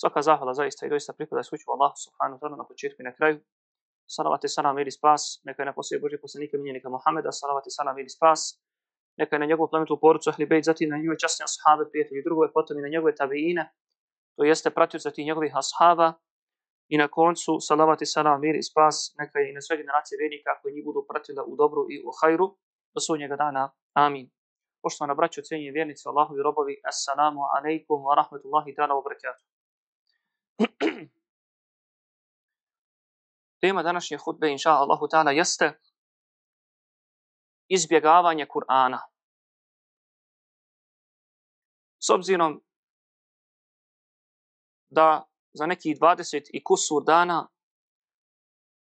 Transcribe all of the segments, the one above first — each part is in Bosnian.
svaka zahvala zaista i doista pripada sveću Allah subhanahu wa ta'ala na početku i na kraju. Salavat i salam ili spas, neka je na poslije Božje poslanike minjenika Mohameda, salavat i salam ili spas, neka je na njegovu plamitu porucu Ahli Bejt, zatim na njegove časne ashave, prijatelji drugove, potom i na njegove tabiine, to jeste pratio za ti njegovih ashava, i na koncu salavat i salam ili spas, neka je i na sve generacije vjernika koji njih budu pratila u dobru i u hajru, do sunnjega dana, amin. Poštovana braćo, cijenje vjernice, Allahovi robovi, assalamu alaikum wa rahmetullahi ta'ala wa barakatuh. Tema današnje hutbe, inša Allahu ta'ala, jeste izbjegavanje Kur'ana. S obzirom da za neki 20 i kusur dana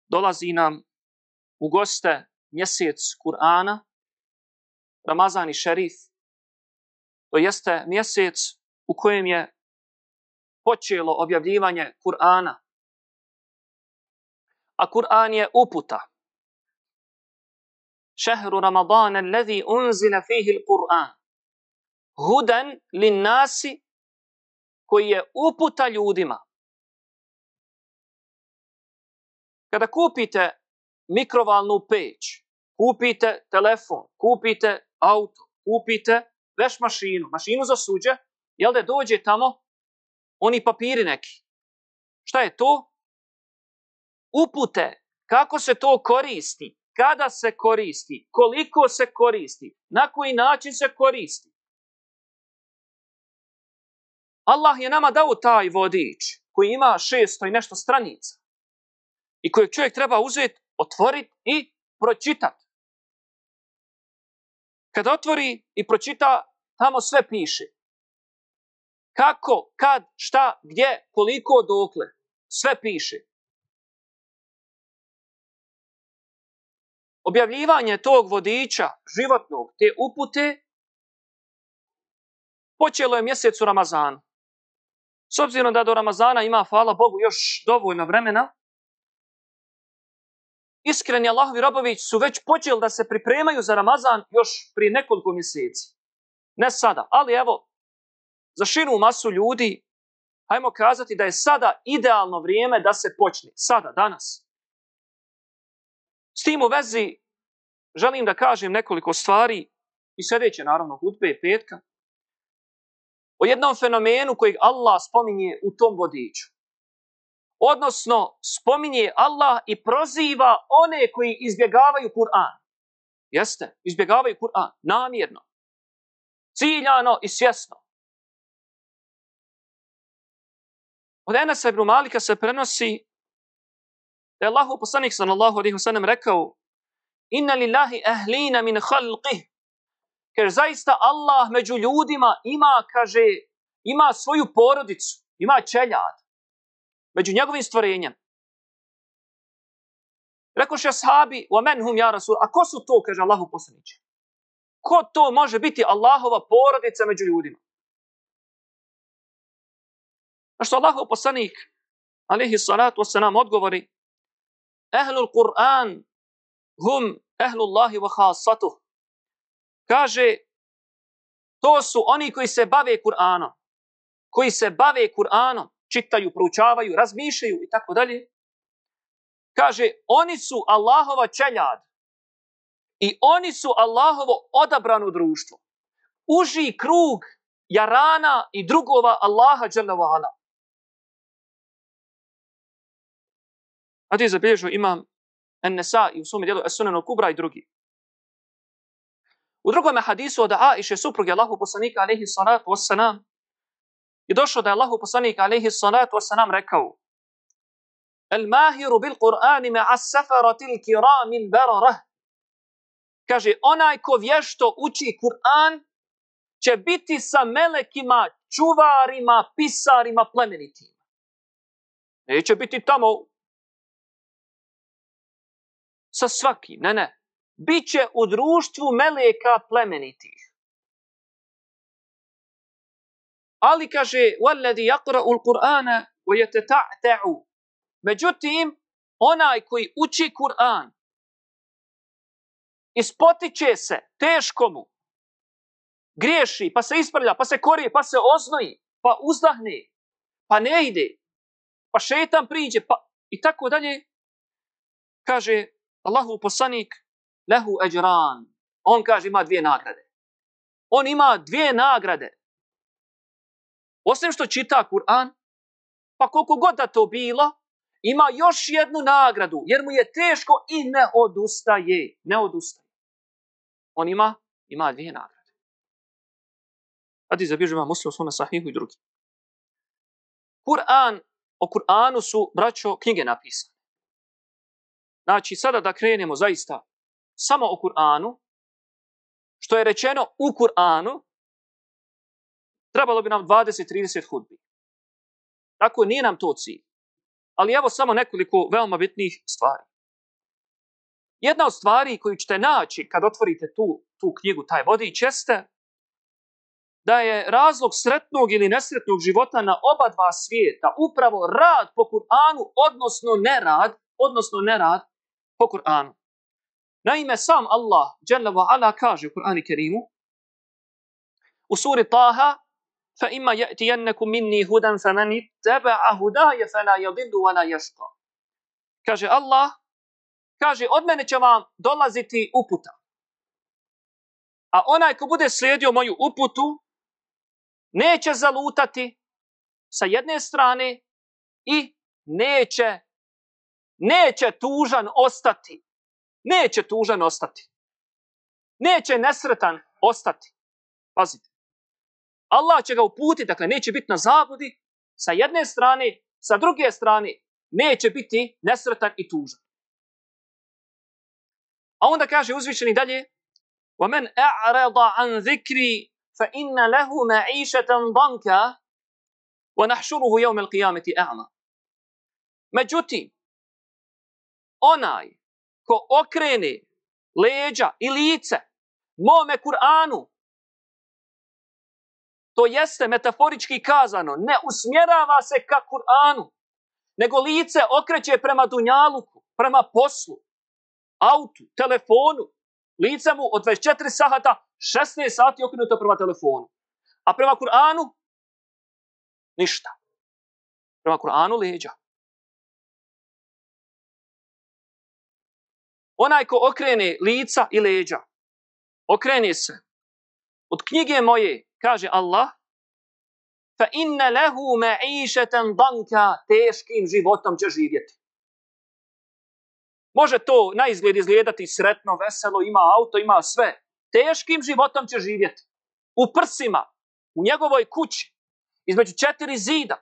dolazi nam u goste mjesec Kur'ana, Ramazan i Šerif, to jeste mjesec u kojem je počelo objavljivanje Kur'ana. A Kur'an je uputa. Šehru Ramadana lezi unzina fihi l-Kur'an. Hudan lin nasi koji je uputa ljudima. Kada kupite mikrovalnu peć, kupite telefon, kupite auto, kupite veš mašinu, mašinu za suđe, jel da dođe tamo oni papiri neki. Šta je to? Upute. Kako se to koristi? Kada se koristi? Koliko se koristi? Na koji način se koristi? Allah je nama dao taj vodič koji ima šesto i nešto stranica i kojeg čovjek treba uzeti, otvoriti i pročitati. Kada otvori i pročita, tamo sve piše. Kako, kad, šta, gdje, koliko, dokle. Sve piše. Objavljivanje tog vodiča životnog, te upute, počelo je mjesecu Ramazanu. S obzirom da do Ramazana ima, hvala Bogu, još dovoljno vremena, iskreni Allahovi Rabović su već počeli da se pripremaju za Ramazan još prije nekoliko mjeseci. Ne sada, ali evo, za širu masu ljudi, hajmo kazati da je sada idealno vrijeme da se počne. Sada, danas. S tim u vezi želim da kažem nekoliko stvari i sljedeće, naravno, hudbe i petka, o jednom fenomenu kojeg Allah spominje u tom vodiću. Odnosno, spominje Allah i proziva one koji izbjegavaju Kur'an. Jeste, izbjegavaju Kur'an namjerno, ciljano i svjesno. Od Enasa ibn Malika se prenosi da je Allah uposlanik sallallahu alaihi wa sallam rekao Inna lillahi ahlina min khalqih Ker zaista Allah među ljudima ima, kaže, ima svoju porodicu, ima čeljad među njegovim stvorenjem. Rekao še sahabi, wa men hum ja rasul, a ko su to, kaže Allahu poslaniče? Ko to može biti Allahova porodica među ljudima? Na što Allahu poslanik alihi salatu wasalam odgovori Ehlul Kur'an hum ehlul Allahi wa khasatu. Kaže to su oni koji se bave Kur'anom. Koji se bave Kur'anom. Čitaju, proučavaju, razmišljaju i tako dalje. Kaže oni su Allahova čeljad. I oni su Allahovo odabrano društvo. Uži krug jarana i drugova Allaha dželle ve Hadis zabilježio imam Nesa i u svome dijelu Esunenu Kubra i drugi. U drugom hadisu od Aisha supruge Allahu poslanika alaihi salatu wassalam je došlo da je Allahu poslanika alaihi salatu wassalam rekao El mahiru bil Qur'ani me as seferatil kiramin berarah Kaže, onaj ko vješto uči Kur'an će biti sa melekima, čuvarima, pisarima, plemenitima. Neće biti tamo sa svakim, ne, ne. Biće u društvu meleka plemenitih. Ali kaže, وَالَّذِي يَقْرَعُ الْقُرْآنَ وَيَتَتَعْتَعُ Međutim, onaj koji uči Kur'an, ispotiće se teškomu, griješi, pa se isprlja, pa se korije, pa se oznoji, pa uzdahne, pa ne ide, pa šetan priđe, pa i tako dalje, kaže, Allahu poslanik lehu ajran. On kaže ima dvije nagrade. On ima dvije nagrade. Osim što čita Kur'an, pa koliko god da to bilo, ima još jednu nagradu, jer mu je teško i ne odustaje. Ne odustaje. On ima, ima dvije nagrade. Hadis zabiježu ima muslim u svome sahihu i drugi. Kur'an, o Kur'anu su braćo knjige napisane. Znači, sada da krenemo zaista samo o Kur'anu, što je rečeno u Kur'anu, trebalo bi nam 20-30 hudbi. Tako nije nam to cilj. Ali evo samo nekoliko veoma bitnih stvari. Jedna od stvari koju ćete naći kad otvorite tu, tu knjigu, taj vodi česte, da je razlog sretnog ili nesretnog života na oba dva svijeta upravo rad po Kur'anu, odnosno nerad, odnosno nerad po Kur'anu. Naime, sam Allah, Jalla wa Ala, kaže u Kur'ani Kerimu, u suri Taha, fa ima jatijennekum minni hudan fa mani tebaa hudaje fa la jadidu wa la jaska. Kaže Allah, kaže, od mene će vam dolaziti uputa. A onaj ko bude slijedio moju uputu, neće zalutati sa jedne strane i neće neće tužan ostati. Neće tužan ostati. Neće nesretan ostati. Pazite. Allah će ga uputiti, dakle neće biti na zabudi sa jedne strane, sa druge strane neće biti nesretan i tužan. A onda kaže uzvišeni dalje, وَمَنْ أَعْرَضَ عَنْ ذِكْرِ فَإِنَّ لَهُ مَعِيشَةً ضَنْكَ وَنَحْشُرُهُ يَوْمِ الْقِيَامَةِ أَعْمَ Međutim, onaj ko okrene leđa i lice mome Kur'anu, to jeste metaforički kazano, ne usmjerava se ka Kur'anu, nego lice okreće prema Dunjaluku, prema poslu, autu, telefonu, lice mu od 24 sahata, 16 sati okrenuto prema telefonu. A prema Kur'anu, ništa. Prema Kur'anu leđa. onaj ko okrene lica i leđa, okrene se, od knjige moje, kaže Allah, fa inna lehu me išeten danka, teškim životom će živjeti. Može to na izgled izgledati sretno, veselo, ima auto, ima sve. Teškim životom će živjeti. U prsima, u njegovoj kući, između četiri zida,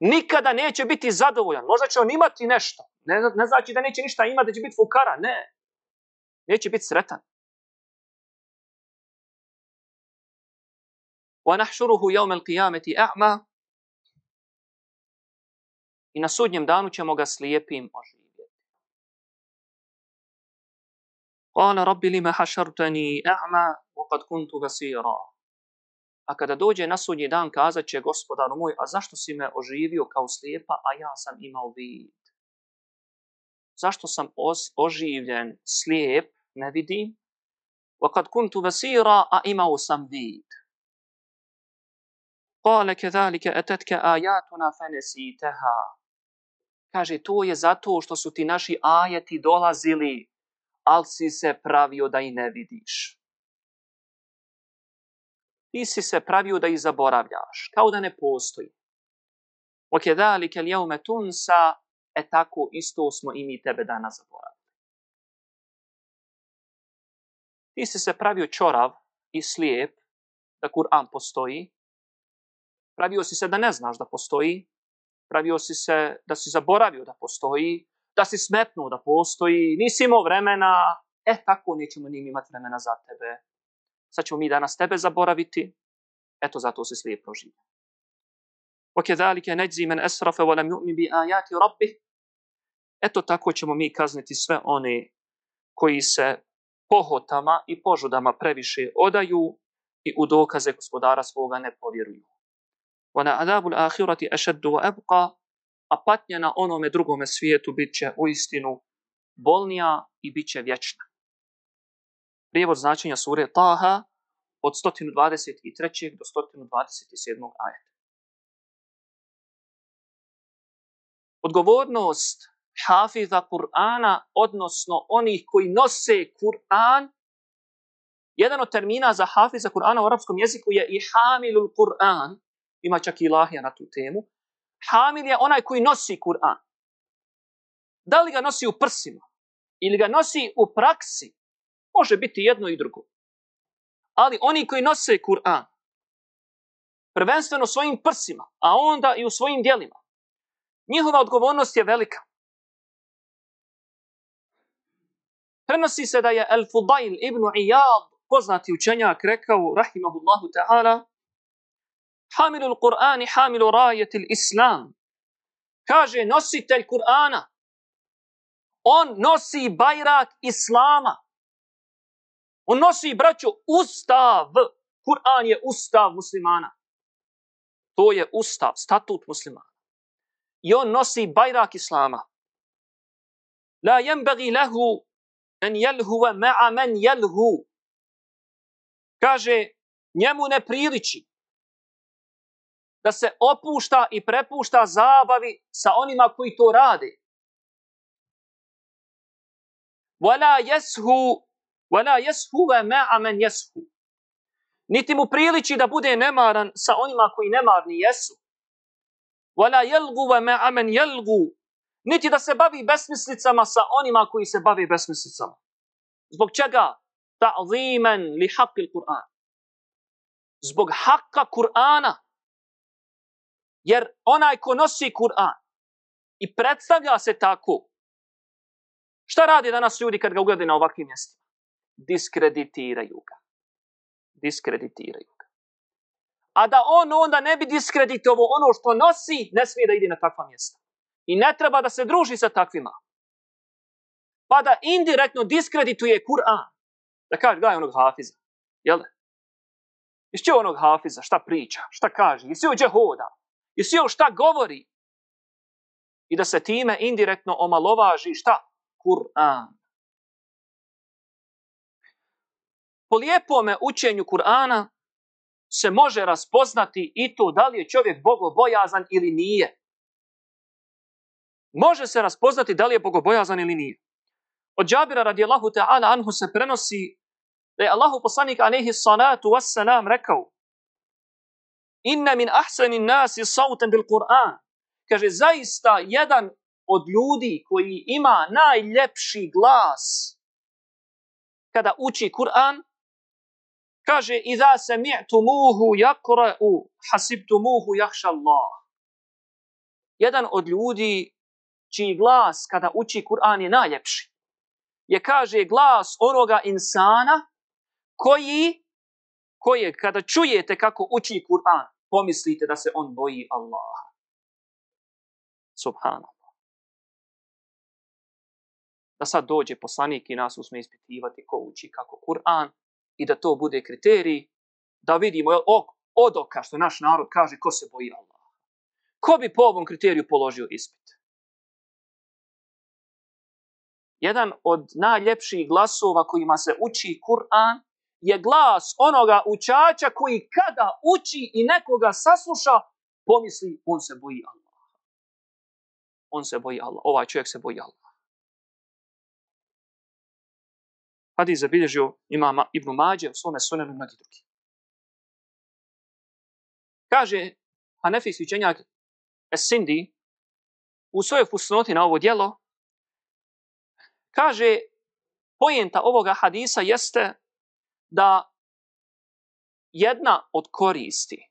nikada neće biti zadovoljan. Možda će on imati nešto, ne, ne znači da neće ništa imati, da će biti fukara, ne. Neće biti sretan. Wa nahšuruhu jevme l'qiyameti a'ma i na sudnjem danu ćemo ga slijepim oživjeti. Kala rabbi li me hašartani a'ma wa kad kuntu basira. A kada dođe na sudnji dan, kazat će gospodaru moj, a zašto si me oživio kao slijepa, a ja sam imao vid? zašto sam os, oživljen slijep, ne vidim, وقد كنت بصيرا أئما وسمديد قال كذلك أتتك آياتنا فنسيتها kaže to je zato što su ti naši ajeti dolazili al si se pravio da i ne vidiš ti si se pravio da i zaboravljaš kao da ne postoji وكذلك اليوم تنسى E tako isto smo i mi tebe danas zaboravili. Ti si se pravio čorav i slijep da Kur'an postoji. Pravio si se da ne znaš da postoji. Pravio si se da si zaboravio da postoji. Da si smetnuo da postoji. Nisi imao vremena. E tako nećemo nim imati vremena za tebe. Sad ćemo mi danas tebe zaboraviti. Eto zato si slijep proživio. وكذلك نجزي من أسرف ولم يؤمن بآيات ربه Eto tako ćemo mi kazniti sve one koji se pohotama i požudama previše odaju i u dokaze gospodara svoga ne povjeruju. Vana adabu l'ahirati ešeddu ebuka, a patnja na onome drugome svijetu bit će u istinu bolnija i bit će vječna. Prijevod značenja sure Taha od 123. do 127. ajeta. Odgovornost hafiza Kur'ana, odnosno onih koji nose Kur'an, jedan od termina za hafiza Kur'ana u arapskom jeziku je i hamilul Kur'an, ima čak i lahija na tu temu, hamil je onaj koji nosi Kur'an. Da li ga nosi u prsima ili ga nosi u praksi, može biti jedno i drugo. Ali oni koji nose Kur'an, prvenstveno svojim prsima, a onda i u svojim dijelima, njihova odgovornost je velika. Prenosi se da je Al-Fudail ibn Iyad, poznati učenjak, rekao, rahimahullahu ta'ala, Hamilu Al-Qur'ani, hamilu rajeti Al-Islam. Kaže, nositelj Kur'ana, on nosi bajrak Islama. On nosi, braću, ustav. Kur'an je ustav muslimana. To je ustav, statut muslimana. I on nosi bajrak Islama. La jembegi lehu men jelhu ve ma'a men jelhu. Kaže, njemu ne priliči da se opušta i prepušta zabavi sa onima koji to rade. Vala jeshu, vala jeshu ve ma'a men jeshu. Niti mu priliči da bude nemaran sa onima koji nemarni jesu. Vala jelgu ve ma'a men jelgu niti da se bavi besmislicama sa onima koji se bavi besmislicama. Zbog čega? Ta'zimen li haqqil Kur'an. Zbog haqqa Kur'ana. Jer onaj ko nosi Kur'an i predstavlja se tako, šta radi danas ljudi kad ga ugledaju na ovakvim mjestima? Diskreditiraju ga. Diskreditiraju ga. A da on onda ne bi diskreditovo ono što nosi, ne smije da ide na takva mjesta i ne treba da se druži sa takvima. Pa da indirektno diskredituje Kur'an. Da kaže, gledaj onog hafiza. Jel? Iš će onog hafiza, šta priča, šta kaže, jesi joj džehoda, jesi joj šta govori. I da se time indirektno omalovaži šta? Kur'an. Po lijepome učenju Kur'ana se može raspoznati i to da li je čovjek bogobojazan ili nije može se raspoznati da li je bogobojazan ili nije. Od Đabira radijallahu ta'ala anhu se prenosi da je Allahu poslanik alaihi salatu wassalam rekao Inna min ahsani nasi sautan bil Qur'an. Kaže, zaista jedan od ljudi koji ima najljepši glas kada uči Kur'an, kaže, Iza se mi'tu muhu jakra'u, hasibtu muhu jahša Allah. Jedan od ljudi čiji glas kada uči Kur'an je najljepši, je kaže glas onoga insana koji, koje kada čujete kako uči Kur'an, pomislite da se on boji Allaha. Subhanallah. Da sad dođe poslanik i nas usme ispitivati ko uči kako Kur'an i da to bude kriterij da vidimo jel, ok, od oka što naš narod kaže ko se boji Allaha. Ko bi po ovom kriteriju položio ispit? jedan od najljepših glasova kojima se uči Kur'an je glas onoga učača koji kada uči i nekoga sasluša, pomisli on se boji Allah. On se boji Allah. Ovaj čovjek se boji Allah. Hadis zabilježio imama Ibn Mađe u svome sunenu mnogi drugi. Kaže Hanefi svičenjak Esindi u svojoj pusnoti na ovo dijelo, kaže pojenta ovoga hadisa jeste da jedna od koristi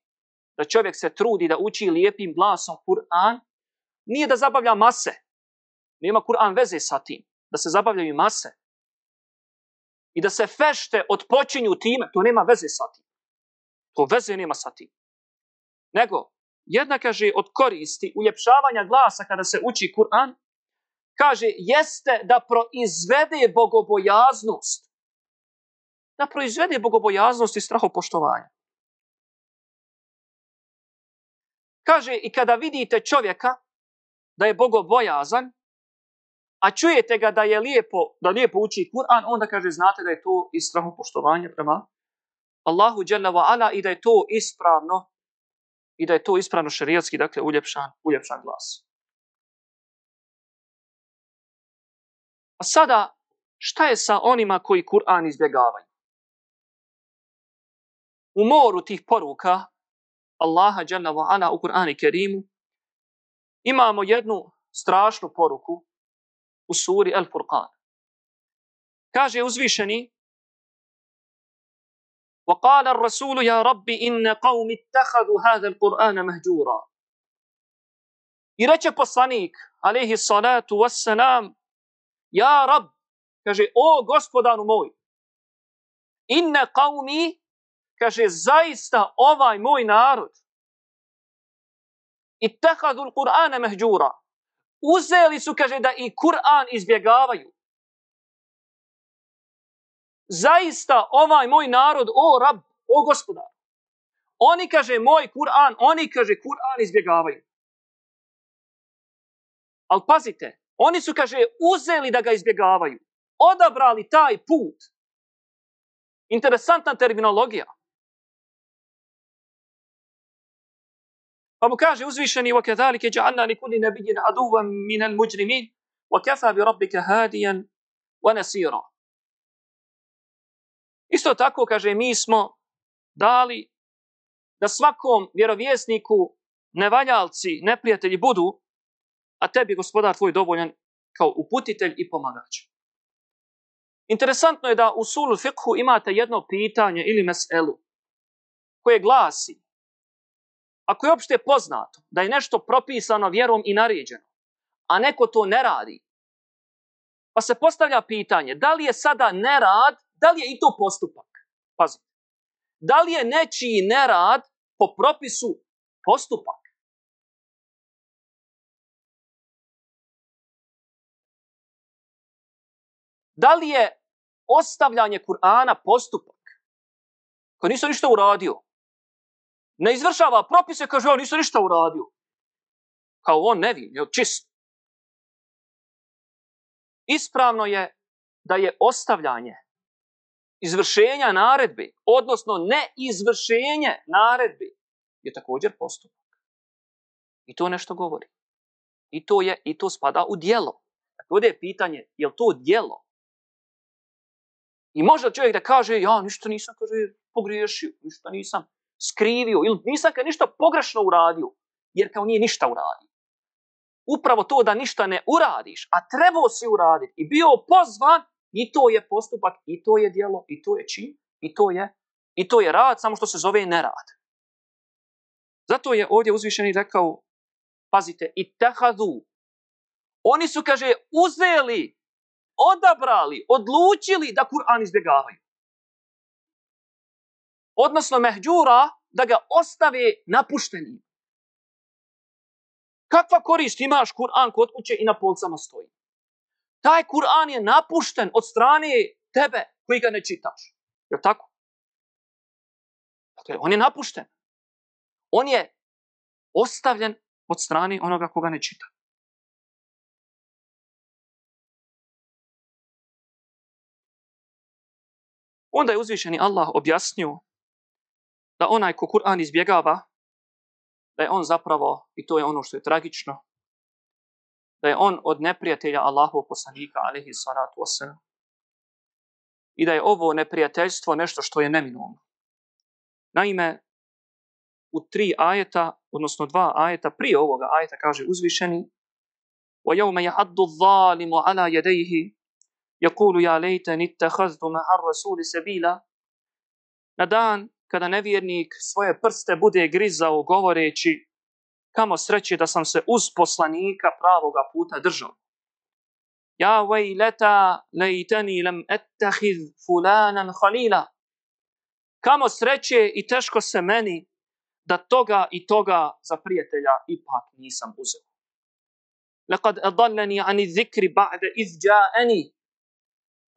da čovjek se trudi da uči lijepim glasom Kur'an, nije da zabavlja mase. Nema Kur'an veze sa tim. Da se zabavljaju mase. I da se fešte odpočinju time, to nema veze sa tim. To veze nema sa tim. Nego, jedna kaže od koristi uljepšavanja glasa kada se uči Kur'an, kaže, jeste da proizvede bogobojaznost. Da proizvede bogobojaznost i strahopoštovanje. Kaže, i kada vidite čovjeka da je bogobojazan, a čujete ga da je lijepo, da lijepo uči Kur'an, onda kaže, znate da je to i strahopoštovanje prema Allahu dželle ve ala i da je to ispravno i da je to ispravno šerijatski dakle uljepšan uljepšan glas. A sada, šta je sa onima koji Kur'an izbjegavaju? U moru tih poruka Allaha dželle ve ana u Kur'anu Kerimu imamo jednu strašnu poruku u suri El Furqan. Kaže uzvišeni: "Wa qala ar-rasul ya rabbi in qaumi ittakhadhu hadha al-Qur'an mahjura." I reče poslanik, alejhi salatu vesselam, Ja rab, kaže, o gospodanu moj, inne qavmi, kaže, zaista ovaj moj narod, i tehadul Kur'ane mehđura, uzeli su, kaže, da i Kur'an izbjegavaju. Zaista ovaj moj narod, o rab, o gospodar, oni, kaže, moj Kur'an, oni, kaže, Kur'an izbjegavaju. Al pazite, Oni su, kaže, uzeli da ga izbjegavaju. Odabrali taj put. Interesantna terminologija. Pa mu kaže uzvišeni وكذلك جعلنا لكل نبي عدوا من المجرمين وكفى بربك هاديا ونصيرا. Isto tako kaže mi smo dali da svakom vjerovjesniku nevaljalci, neprijatelji budu a tebi gospodar tvoj dovoljan kao uputitelj i pomagač. Interesantno je da u sulu fikhu imate jedno pitanje ili meselu koje glasi ako je opšte poznato da je nešto propisano vjerom i naređeno, a neko to ne radi, pa se postavlja pitanje da li je sada nerad, da li je i to postupak? Pazite, da li je nečiji nerad po propisu postupak? Da li je ostavljanje Kur'ana postupak? Ko nisu ništa uradio. Ne izvršava propise, kaže on, nisu ništa uradio. Kao on ne vidio, čist. Ispravno je da je ostavljanje izvršenja naredbe, odnosno ne izvršenje naredbe, je također postupak. I to nešto govori. I to je i to spada u dijelo. Dakle, ovdje je pitanje, je li to dijelo? I može da čovjek da kaže, ja ništa nisam kaže, pogriješio, ništa nisam skrivio, ili nisam kao ništa pogrešno uradio, jer kao nije ništa uradio. Upravo to da ništa ne uradiš, a trebao si uraditi i bio pozvan, i to je postupak, i to je dijelo, i to je čin, i to je, i to je rad, samo što se zove nerad. Zato je ovdje uzvišeni rekao, pazite, i tehadu. Oni su, kaže, uzeli odabrali, odlučili da Kur'an izbjegavaju. Odnosno mehđura da ga ostave napušteni. Kakva korist imaš Kur'an kod kuće i na polcama stoji? Taj Kur'an je napušten od strane tebe koji ga ne čitaš. Je li tako? Dakle, on je napušten. On je ostavljen od strane onoga koga ne čitaš. Onda je uzvišeni Allah objasnio da onaj ko Kur'an izbjegava, da je on zapravo, i to je ono što je tragično, da je on od neprijatelja Allahov poslanika, alihi salatu wasalam, i da je ovo neprijateljstvo nešto što je neminovno. Naime, u tri ajeta, odnosno dva ajeta prije ovoga ajeta, kaže uzvišeni, وَيَوْمَ يَحَدُّ الظَّالِمُ عَلَى يَدَيْهِ يقول يا ليتني اتخذت مع الرسول سبيلا na dan kada nevjernik svoje prste bude grizao govoreći kamo sreće da sam se uz poslanika pravoga puta držao. Ja vejleta lejteni lem ettehid fulanan halila. Kamo sreće i teško se meni da toga i toga za prijatelja ipak nisam uzeo. Lekad edalleni ani zikri ba'de izđa'eni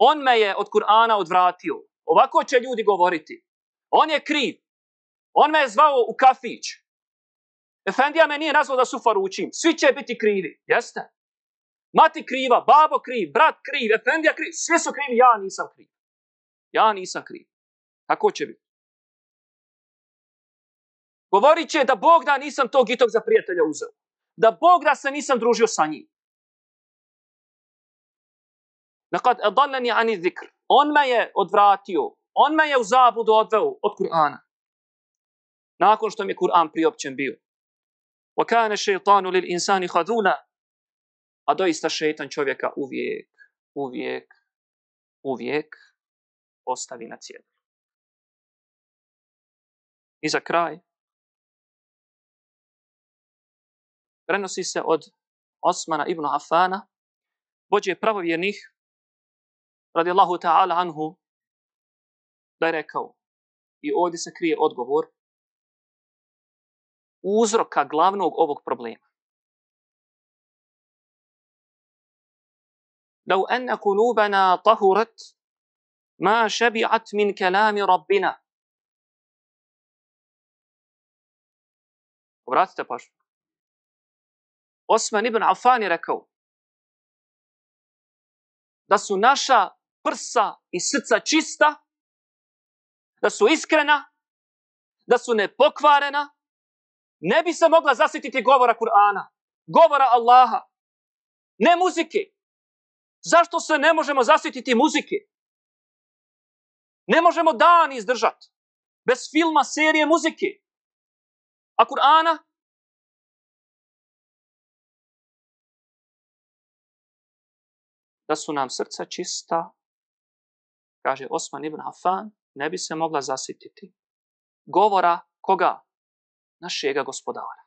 on me je od Kur'ana odvratio. Ovako će ljudi govoriti. On je kriv. On me je zvao u kafić. Efendija me nije nazvao da sufar učim. Svi će biti krivi. Jeste? Mati kriva, babo kriv, brat kriv, Efendija kriv. Svi su krivi, ja nisam kriv. Ja nisam kriv. Tako će biti. Govorit će da Bog da nisam tog i tog za prijatelja uzeo. Da Bog da se nisam družio sa njim. Nakad adalani ani zikr. On me je odvratio. On me je u zabudu odveo od Kur'ana. Nakon što mi je Kur'an priopćen bio. Wa kana shaytanu lil insani khaduna. A doista šeitan čovjeka uvijek, uvijek, uvijek ostavi na cijelu. I za kraj, prenosi se od Osmana ibn Afana, vođe pravovjernih radi Allahu ta'ala anhu da je rekao, i ovdje se krije odgovor, uzroka glavnog ovog problema. لو أن قلوبنا tahurat ma šebiat min kelami rabbina. Obratite pažnju. Osman ibn Affan je rekao da su naša prsa i srca čista, da su iskrena, da su nepokvarena, ne bi se mogla zasititi govora Kur'ana, govora Allaha, ne muzike. Zašto se ne možemo zasititi muzike? Ne možemo dan izdržati bez filma, serije, muzike. A Kur'ana? Da su nam srca čista, kaže Osman ibn Affan, ne bi se mogla zasititi. Govora koga? Našega gospodara.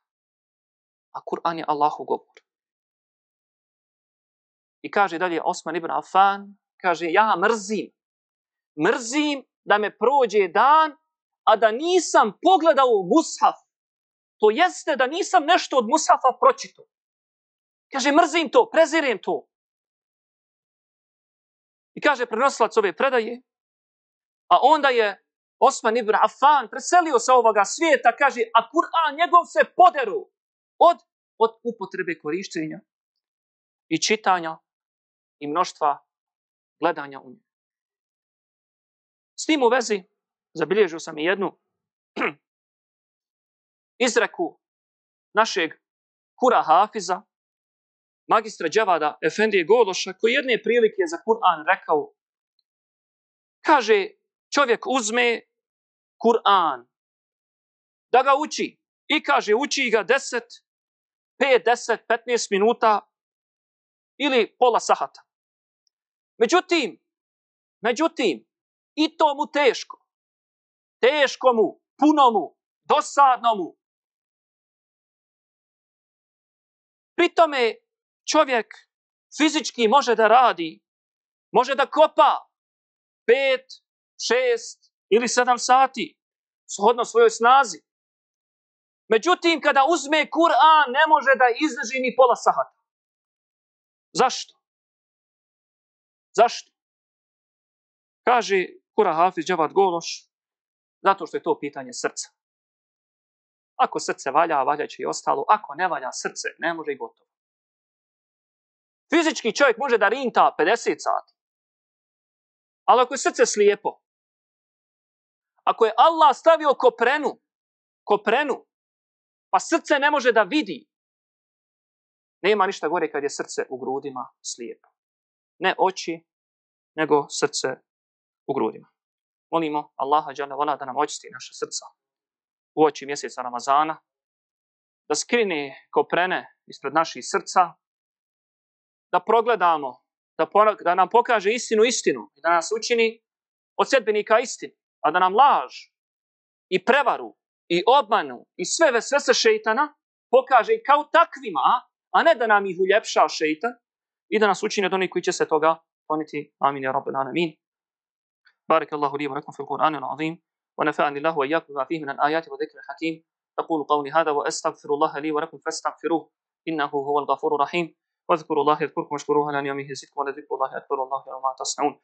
A Kur'an je Allahu govor. I kaže dalje Osman ibn Affan, kaže ja mrzim. Mrzim da me prođe dan, a da nisam pogledao u mushaf. To jeste da nisam nešto od mushafa pročito. Kaže, mrzim to, prezirim to. I kaže prenosilac ove predaje, a onda je Osman ibn Affan preselio sa ovoga svijeta, kaže, a Kur'an njegov se poderu od, od upotrebe korištenja i čitanja i mnoštva gledanja u njegu. S tim u vezi, zabilježio sam i jednu izreku našeg kura Hafiza, magistra Đevada, Efendije Gološa, koji jedne prilike za Kur'an rekao, kaže, čovjek uzme Kur'an, da ga uči, i kaže, uči ga 10, 5, 10, 15 minuta, ili pola sahata. Međutim, međutim, i to mu teško. Teško mu, puno mu, dosadno mu. Pri tome čovjek fizički može da radi, može da kopa pet, šest ili sedam sati shodno svojoj snazi. Međutim, kada uzme Kur'an, ne može da izdrži ni pola sahata. Zašto? Zašto? Kaže Kura Hafiz Džavad Gološ, zato što je to pitanje srca. Ako srce valja, valja će i ostalo. Ako ne valja srce, ne može i gotovo. Fizički čovjek može da rinta 50 sati. Ali ako je srce slijepo, ako je Allah stavio koprenu, koprenu, pa srce ne može da vidi, nema ništa gore kad je srce u grudima slijepo. Ne oči, nego srce u grudima. Molimo Allaha Đanavala da nam očisti naša srca u oči mjeseca Ramazana, da skrini koprene ispred naših srca, da progledamo, da, ponak, da nam pokaže istinu istinu i da nas učini od sedbenika istinu, a da nam laž i prevaru i obmanu i sve sve sa šeitana pokaže kao takvima, a ne da nam ih uljepša šeitan i da nas učini od onih koji će se toga poniti. Amin, ja rabbi, amin. بارك الله لي ولكم في القرآن العظيم ونفعني الله وإياكم بما فيه من الآيات وذكر الحكيم أقول قولي هذا وأستغفر الله لي ولكم فاستغفروه إنه هو الغفور الرحيم واذكروا الله يذكركم واشكروه على نعمه يزدكم ولذكر الله أكبر والله يعلم ما تصنعون